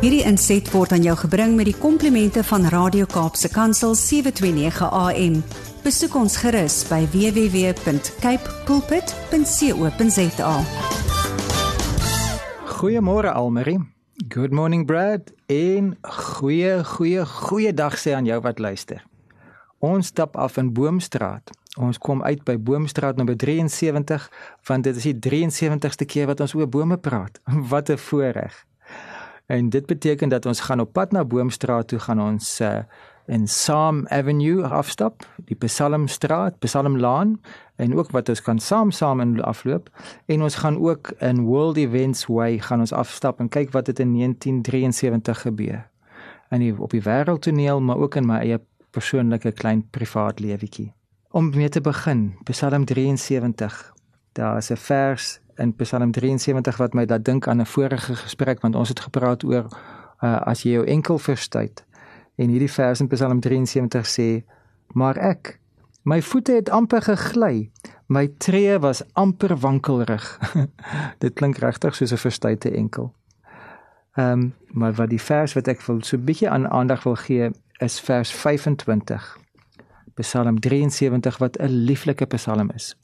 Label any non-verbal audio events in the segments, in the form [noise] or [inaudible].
Hierdie inset word aan jou gebring met die komplimente van Radio Kaapse Kansel 729 AM. Besoek ons gerus by www.cape pulpit.co.za. Goeiemôre Almarie. Good morning Brad. En goeie goeie goeie dag sê aan jou wat luister. Ons stap af in Boomstraat. Ons kom uit by Boomstraat nommer 73 want dit is die 73ste keer wat ons oor bome praat. [laughs] Wat 'n voorreg. En dit beteken dat ons gaan op pad na Boomstraat toe gaan ons uh, in Psalm Avenue afstap, die Psalmstraat, Psalmlaan en ook wat ons kan saam saam in afloop en ons gaan ook in World Events Way gaan ons afstap en kyk wat het in 1973 gebeur. En die, op die wêreldtoneel maar ook in my eie persoonlike klein privaat lewetjie. Om mee te begin, Psalm 73. Daar is 'n vers in Psalm 73 wat my laat dink aan 'n vorige gesprek want ons het gepraat oor uh, as jy jou enkel verstuit. En hierdie vers in Psalm 73 sê: "Maar ek, my voete het amper gegly, my tree was amper wankelrig." [laughs] Dit klink regtig soos 'n verstuite enkel. Ehm, um, maar wat die vers wat ek wil so 'n bietjie aan aandag wil gee is vers 25. Psalm 73 wat 'n lieflike psalm is.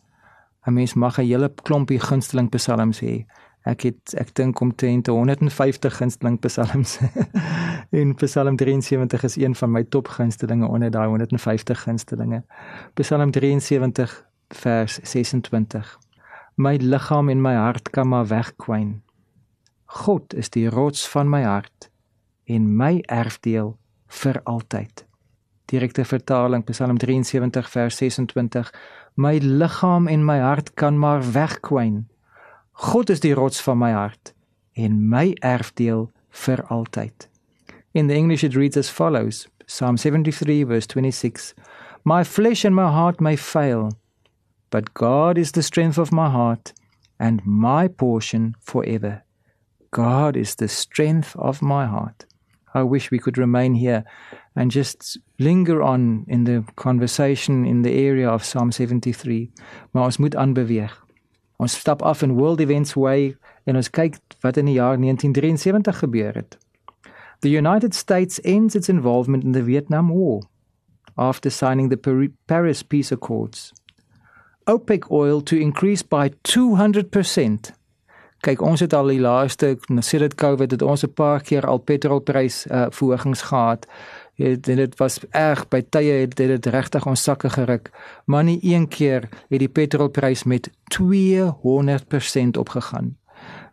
'n Mens mag 'n hele klompie gunsteling psalms hê. Ek het ek dink omtrent 150 gunsteling psalms. [laughs] en Psalm 73 is een van my top gunstelinge onder daai 150 gunstelinge. Psalm 73 vers 26. My liggaam en my hart kan maar wegkwyn. God is die rots van my hart en my erfdeel vir altyd. Direkte vertaling Psalm 73 vers 26 My liggaam en my hart kan maar wegkwyn. God is die rots van my hart en my erfdeel vir altyd. In the English it reads as follows Psalm 73 verse 26 My flesh and my heart may fail but God is the strength of my heart and my portion forever. God is the strength of my heart. I wish we could remain here and just linger on in the conversation in the area of Psalm 73. Maar ons moet aanbeweeg. Ons stap af in World Events Way en ons kyk wat in die jaar 1973 gebeur het. The United States ends its involvement in the Vietnam War after signing the Paris Peace Accords. OPEC oil to increase by 200% kyk ons het al die laaste sedert Covid het ons 'n paar keer al petrolprys uh, verhogings gehad. Dit dit was erg by tye het dit regtig ons sakke geruk, maar nie een keer het die petrolprys met 200% opgegaan.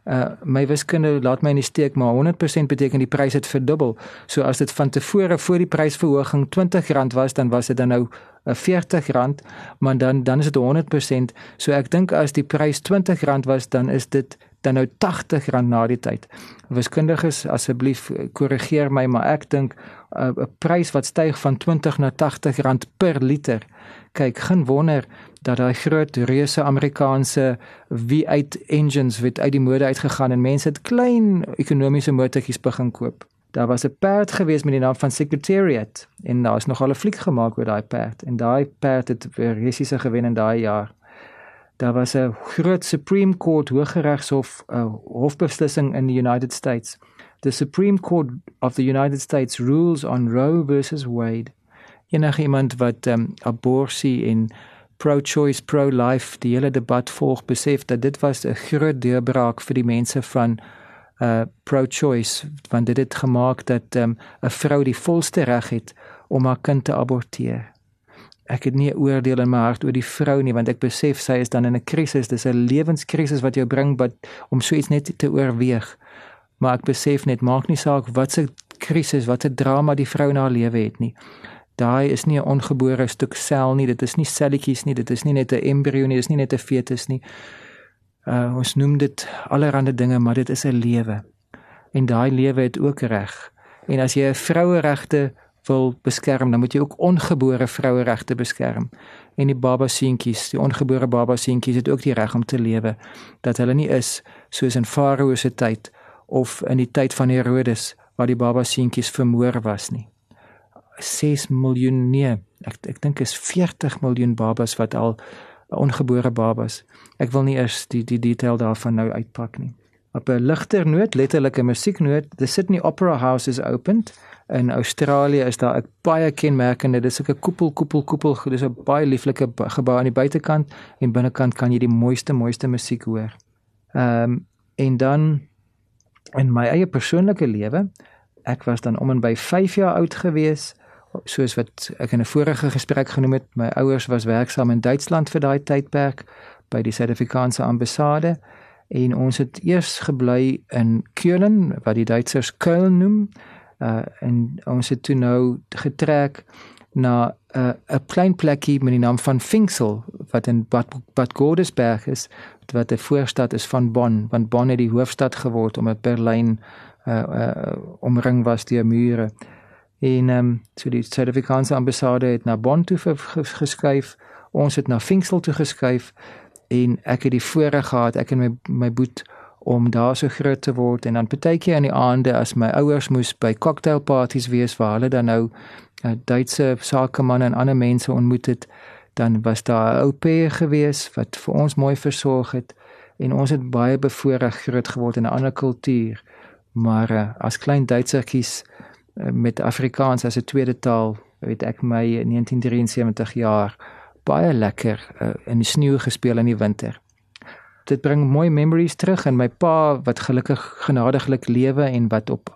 Uh my wiskunde laat my in die steek maar 100% beteken die prys het verdubbel. So as dit van tevore voor die prysverhoging R20 was, dan was dit dan nou R40, maar dan dan is dit 100%. So ek dink as die prys R20 was, dan is dit dan nou R80 na die tyd. Wiskundiges asseblief korrigeer my, maar ek dink uh, 'n uh, prys wat styg van 20 na R80 per liter. Kyk, geen wonder dat daai groot reuse Amerikaanse V8 engines word uit die mode uitgegaan en mense het klein ekonomiese motortjies begin koop. Daar was 'n perd gewees met die naam van Secretariat en daar is nog al 'n fliek gemaak oor daai perd en daai perd het weer resiese gewen in daai jaar daar was 'n groot Supreme Court Hooggeregshof uh, hofbeslissing in the United States. The Supreme Court of the United States rules on Roe versus Wade. Enige iemand wat um, abortus en pro-choice, pro-life die hele debat volg, besef dat dit was 'n groot deurbraak vir die mense van uh pro-choice want dit het gemaak dat 'n um, vrou die volste reg het om haar kind te aborteer ek het nie 'n oordeel in my hart oor die vrou nie want ek besef sy is dan in 'n krisis. Dis 'n lewenskrisis wat jou bring wat om so iets net te oorweeg. Maar ek besef net maak nie saak wat se krisis wat 'n drama die vrou in haar lewe het nie. Daai is nie 'n ongebore stuk sel nie. Dit is nie selletjies nie. Dit is nie net 'n embrio nie. Dit is nie net 'n fetus nie. Uh, ons noem dit allerlei dinge maar dit is 'n lewe. En daai lewe het ook reg. En as jy 'n vroueregte wil beskerm, dan moet jy ook ongebore vroueregte beskerm. En die baba seentjies, die ongebore baba seentjies het ook die reg om te lewe dat hulle nie is soos in Farao se tyd of in die tyd van Herodes waar die baba seentjies vermoor was nie. 6 miljoen nee, ek ek dink is 40 miljoen babas wat al ongebore babas. Ek wil nie eers die die detail daarvan nou uitpak nie. Op 'n ligter noot, letterlik 'n musieknoot, the Sydney Opera House is opened. In Australië is daar 'n baie kenmerkende, dis 'n koepel koepel koepel, dis 'n baie lieflike gebou aan die buitekant en binnekant kan jy die mooiste mooiste musiek hoor. Ehm um, en dan in my eie persoonlike lewe, ek was dan om en by 5 jaar oud gewees, soos wat ek in 'n vorige gesprek genoem het, my ouers was werksaam in Duitsland vir daai tydperk by die Suid-Afrikaanse ambassade en ons het eers gebly in Keulen wat die Duitsers Köln noem. Uh en ons het toe nou getrek na 'n uh, 'n klein plekkie met die naam van Finksel wat in Bad Bad Godesberg is wat 'n voorstad is van Bonn want Bonn het die hoofstad geword omdat Berlyn uh, uh omring was deur mure. En ehm um, so die Suid-Afrikaanse ambassade het na Bonn toe geskuif. Ons het na Finksel toe geskuif en ek het die voorreg gehad ek en my my boet om daar so groot te word. En dan partykeer in die aande as my ouers moes by cocktailpartytjies wees waar hulle dan nou uh, Duitse sakemanne en ander mense ontmoet het dan was daar 'n ou pair gewees wat vir ons mooi versorg het. En ons het baie bevoorreg groot geword in 'n ander kultuur. Maar uh, as klein Duitsertjies uh, met Afrikaans as 'n tweede taal weet ek my 1973 jaar baie lekker uh, in die sneeu gespeel in die winter. Dit bring mooi memories terug en my pa wat gelukkig genadiglik lewe en wat op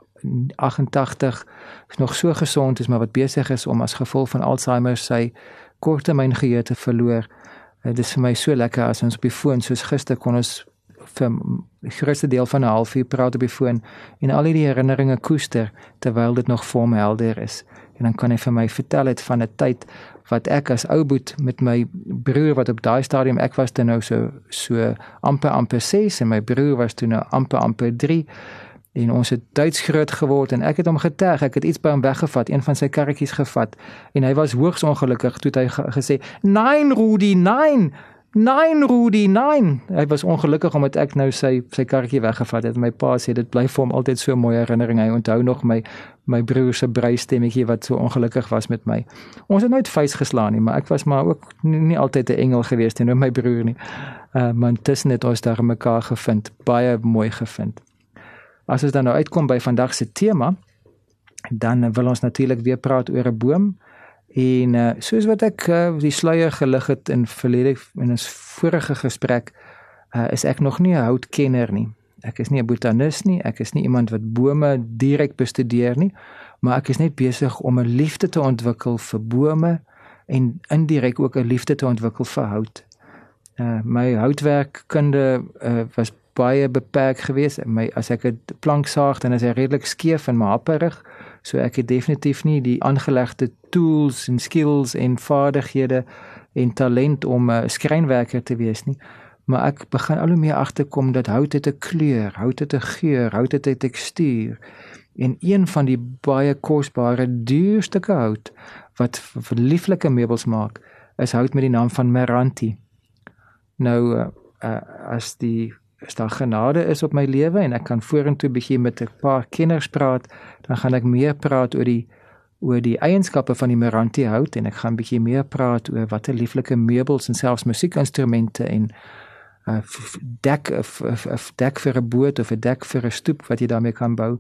88 nog so gesond is maar wat besig is om as gevolg van Alzheimer sy korttermyn geheue te verloor. Uh, dit is vir my so lekker as ons op die foon soos gister kon ons vir die grootste deel van 'n halfuur praat op die foon en al die herinneringe koester terwyl dit nog vir my helder is. En dan kan hy vir my vertel het van 'n tyd wat ek as ou boet met my broer wat op daai stadium ek was dan nou so so amper amper 6 en my broer was toe nou amper amper 3 en ons het Duits groot geword en ek het hom geterg. Ek het iets by hom weggevat een van sy karretjies gevat en hy was hoogs ongelukkig toe hy gesê nein Rudi nein Nein Rudi, nein. Hy was ongelukkig omdat ek nou sy sy karretjie weggevat het. My pa sê dit bly vir hom altyd so 'n mooi herinnering. Hy onthou nog my my broer se breistemmetjie wat so ongelukkig was met my. Ons het nooit vuis geslaan nie, maar ek was maar ook nie, nie altyd 'n engel gewees teenoor my broer nie. Uh maar tussen het ons daar mekaar gevind, baie mooi gevind. As ons dan nou uitkom by vandag se tema, dan wil ons natuurlik weer praat oor 'n boom. En uh, soos wat ek uh, die sluier gelig het in verlede in 'n vorige gesprek, uh, is ek nog nie 'n houtkenner nie. Ek is nie 'n botanis nie, ek is nie iemand wat bome direk bestudeer nie, maar ek is net besig om 'n liefde te ontwikkel vir bome en indirek ook 'n liefde te ontwikkel vir hout. Uh, my houtwerkkunde uh, was baie beperk geweest. My as ek 'n plank saag, dan is hy redelik skeef en happerig. So ek het definitief nie die aangelegde tools en skills en vaardighede en talent om 'n uh, skrynwerker te wees nie. Maar ek begin al hoe meer agterkom dat hout het 'n kleur, hout het 'n geur, hout het 'n tekstuur. En een van die baie kosbare duurste hout wat lieflike meubels maak, is hout met die naam van Meranti. Nou uh, uh, as die as daar genade is op my lewe en ek kan vorentoe begin met 'n paar kenners praat, dan gaan ek meer praat oor die oor die eienskappe van die Meranti hout en ek gaan bietjie meer praat oor watter lieflike meubels en selfs musiekinstrumente en uh dek of, of, of dek vir 'n boot of 'n dek vir 'n stoep wat jy daarmee kan bou.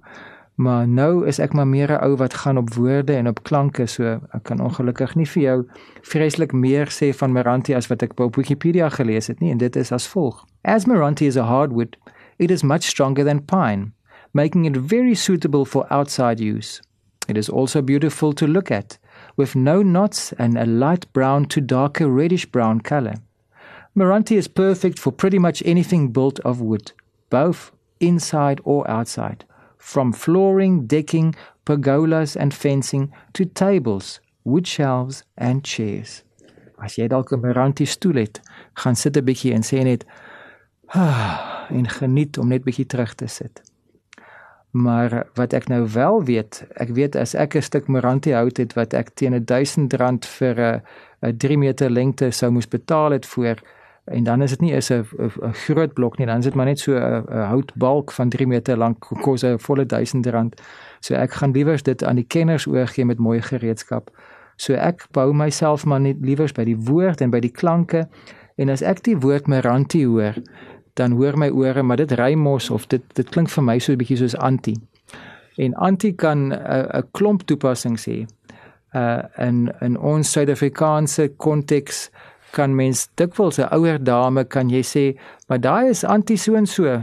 Maar nou is ek maar meer 'n ou wat gaan op woorde en op klanke, so ek kan ongelukkig nie vir jou vreeslik meer sê van Meranti as wat ek op Wikipedia gelees het nie en dit is as volg. As Meranti is a hardwood, it is much stronger than pine, making it very suitable for outside use. It is also beautiful to look at, with no knots and a light brown to darker reddish brown color. Meranti is perfect for pretty much anything built of wood, both inside or outside from flooring, decking, pergolas and fencing to tables, wood shelves and chairs. As jy dalk 'n Meranti stoel het, gaan sit 'n bietjie en sê net ah, en geniet om net bietjie terug te sit. Maar wat ek nou wel weet, ek weet as ek 'n stuk Meranti hout het wat ek teen 'n 1000 rand vir 'n 3 meter lengte sou moes betaal het voor en dan is dit nie is 'n groot blok nie, dan is dit maar net so 'n houtbalk van 3 meter lank kos 'n volle 1000 rand. So ek gaan liewers dit aan die kenners oorgee met mooi gereedskap. So ek bou myself maar net liewers by die woord en by die klanke en as ek die woord Meranti hoor, dan hoor my ore maar dit ry mos of dit dit klink vir my so 'n bietjie soos anti. En anti kan 'n uh, 'n klomp toepassings hê. Uh in in ons Suid-Afrikaanse konteks kan mens dikwels 'n ouer dame kan jy sê, maar daai is anti so en so.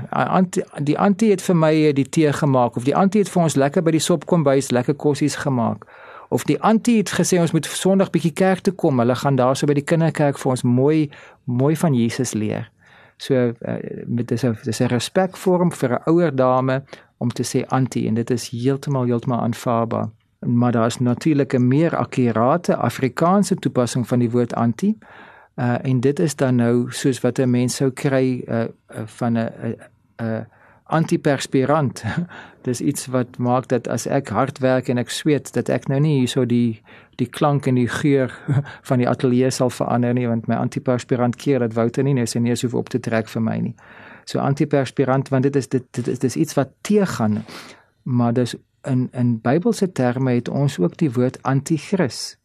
Die anti het vir my die tee gemaak of die anti het vir ons lekker by die sop kom bys lekker kossies gemaak. Of die anti het gesê ons moet Sondag bietjie kerk toe kom. Hulle gaan daarso by die kinderkerk vir ons mooi mooi van Jesus leer. So uh, met dis 'n dis 'n respekvorm vir 'n ouer dame om te sê anti en dit is heeltemal heeltemal aanvaarbaar. Maar daar is natuurlik 'n meer akkurate Afrikaanse toepassing van die woord anti. Uh en dit is dan nou soos wat 'n mens sou kry uh, uh van 'n 'n 'n antiperspirant. [laughs] Dis iets wat maak dat as ek hard werk en ek sweet dat ek nou nie hierso die die klank en die geur [laughs] van die ateljee sal verander nie want my antiperspirant keer dat Wouter nie net sy neus hoef op te trek vir my nie. So antiperspirant want dit is dit dit is dis iets wat teëgaan. Maar dis in in Bybelse terme het ons ook die woord anti-kris.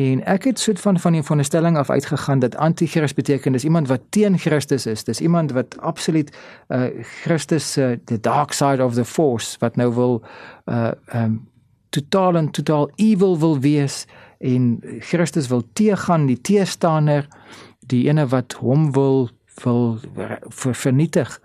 En ek het soort van van die veronderstelling af uitgegaan dat anti-Christus beteken dis iemand wat teen Christus is. Dis iemand wat absoluut uh Christus uh, the dark side of the force wat nou wil uh um totaal en totaal evil wil wees en Christus wil teëgaan die teestander die ene wat hom wil wil ver, vernietig.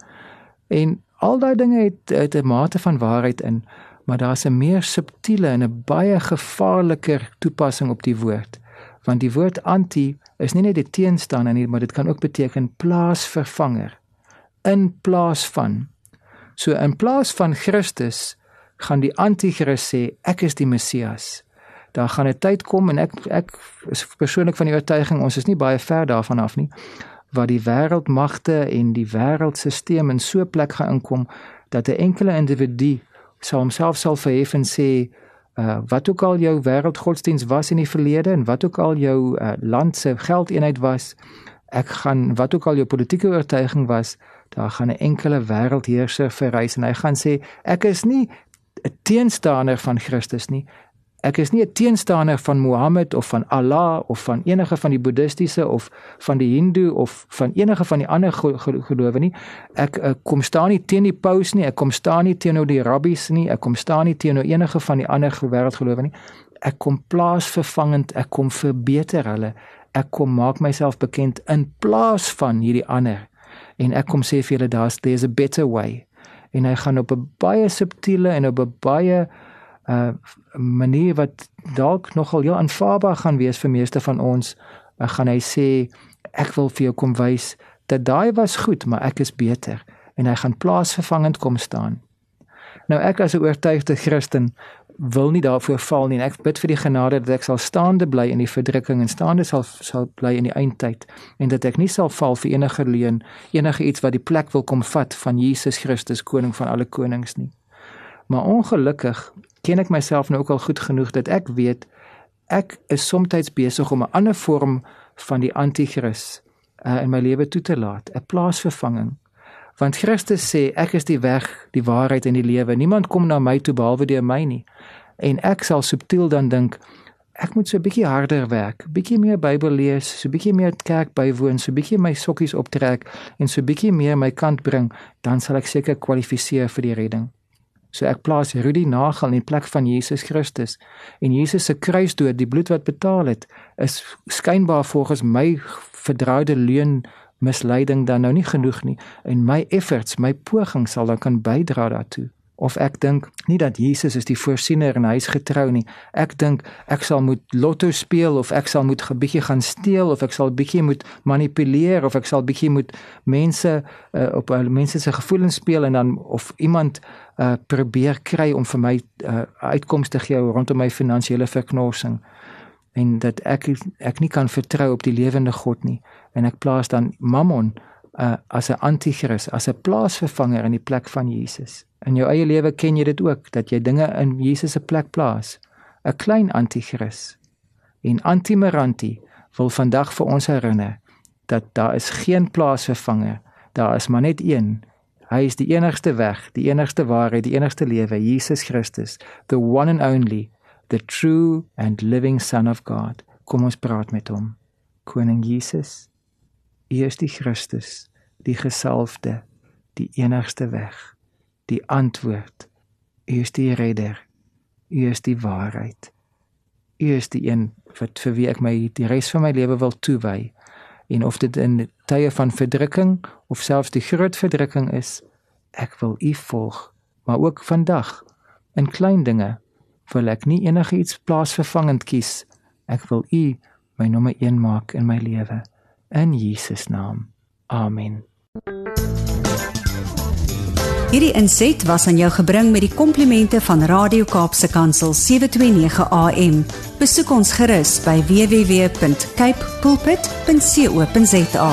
En al daai dinge het 'n mate van waarheid in maar daar's 'n meer subtiele en 'n baie gevaarliker toepassing op die woord. Want die woord anti is nie net die teenstander nie, maar dit kan ook beteken plaasvervanger. In plaas van. So in plaas van Christus gaan die anti-kris sê ek is die Messias. Daar gaan 'n tyd kom en ek ek is persoonlik van die oortuiging ons is nie baie ver daarvan af nie waar die wêreldmagte en die wêreldstelsel in so 'n plek gaan inkom dat 'n enkele individu sal homself sal verhef en sê uh wat ook al jou wêreldgodsdiens was in die verlede en wat ook al jou uh, land se geldeenheid was ek gaan wat ook al jou politieke oortuiging was daar gaan 'n enkele wêreldheerser verrys en hy gaan sê ek is nie 'n teenstander van Christus nie Ek is nie 'n teenstander van Mohammed of van Allah of van enige van die boeddhistiese of van die hindoe of van enige van die ander gelowe nie. Ek, ek kom staan nie teen die paus nie, ek kom staan nie teenoor die rabbies nie, ek kom staan nie teenoor enige van die ander wêreldgelowe nie. Ek kom plaasvervangend, ek kom verbeter hulle. Ek kom maak myself bekend in plaas van hierdie ander. En ek kom sê vir julle daar's there's a better way. En hy gaan op 'n baie subtiele en op 'n baie uh manier wat dalk nogal heel aanvaarbaar gaan wees vir meeste van ons, uh, gaan hy sê ek wil vir jou kom wys dat daai was goed, maar ek is beter en hy gaan plaasvervangend kom staan. Nou ek as 'n oortuigde Christen wil nie daarvoor val nie en ek bid vir die genade dat ek sal staande bly in die verdrukking en staande sal sal bly in die eindtyd en dat ek nie sal val vir enige leuen, enige iets wat die plek wil kom vat van Jesus Christus koning van alle konings nie. Maar ongelukkig ken ek myself nou ook al goed genoeg dat ek weet ek is soms besig om 'n ander vorm van die anti-kris uh, in my lewe toe te laat, 'n plaasvervanging. Want Christus sê ek is die weg, die waarheid en die lewe. Niemand kom na my toe behalwe deur my nie. En ek sal subtiel dan dink ek moet so 'n bietjie harder werk, bietjie meer Bybel lees, so bietjie meer kerk bywoon, so bietjie my sokkies optrek en so bietjie meer my kant bring, dan sal ek seker kwalifiseer vir die redding. So ek plaas Rudy Nagel in plek van Jesus Christus. En Jesus se kruisdood, die bloed wat betaal het, is skynbaar volgens my verdraaide leuen misleiding dan nou nie genoeg nie. En my efforts, my poging sal dan kan bydra daartoe of ek dink nie dat Jesus is die voorsiener en hy is getrou nie. Ek dink ek sal moet lotto speel of ek sal moet 'n bietjie gaan steel of ek sal bietjie moet manipuleer of ek sal bietjie moet mense uh, op uh, mense se gevoelens speel en dan of iemand uh, probeer kry om vir my uh, uitkomste gee rondom my finansiële verknorsing en dat ek ek nie kan vertrou op die lewende God nie en ek plaas dan Mammon uh, as 'n anti-kris, as 'n plaasvervanger in die plek van Jesus. In jou eie lewe ken jy dit ook dat jy dinge in Jesus se plek plaas. 'n Klein anti-kris. En anti-meranti wil vandag vir ons herinner dat daar is geen plaasvervanger. Daar is maar net een. Hy is die enigste weg, die enigste waarheid, die enigste lewe, Jesus Christus, the one and only, the true and living son of God. Kom ons praat met hom. Koning Jesus, U is die Christus, die gesalfde, die enigste weg, die antwoord. U is die redder. U is die waarheid. U is die een wat vir wie ek my die res van my lewe wil toewy. En of dit in tye van verdrukking of selfs die groot verdrukking is, ek wil U volg, maar ook vandag in klein dinge wil ek nie enigiets plaasvervangend kies. Ek wil U my nommer 1 maak in my lewe in Jesus naam. Amen. Hierdie inset was aan jou gebring met die komplimente van Radio Kaapse Kansel 729 AM. Besoek ons gerus by www.cape pulpit.co.za.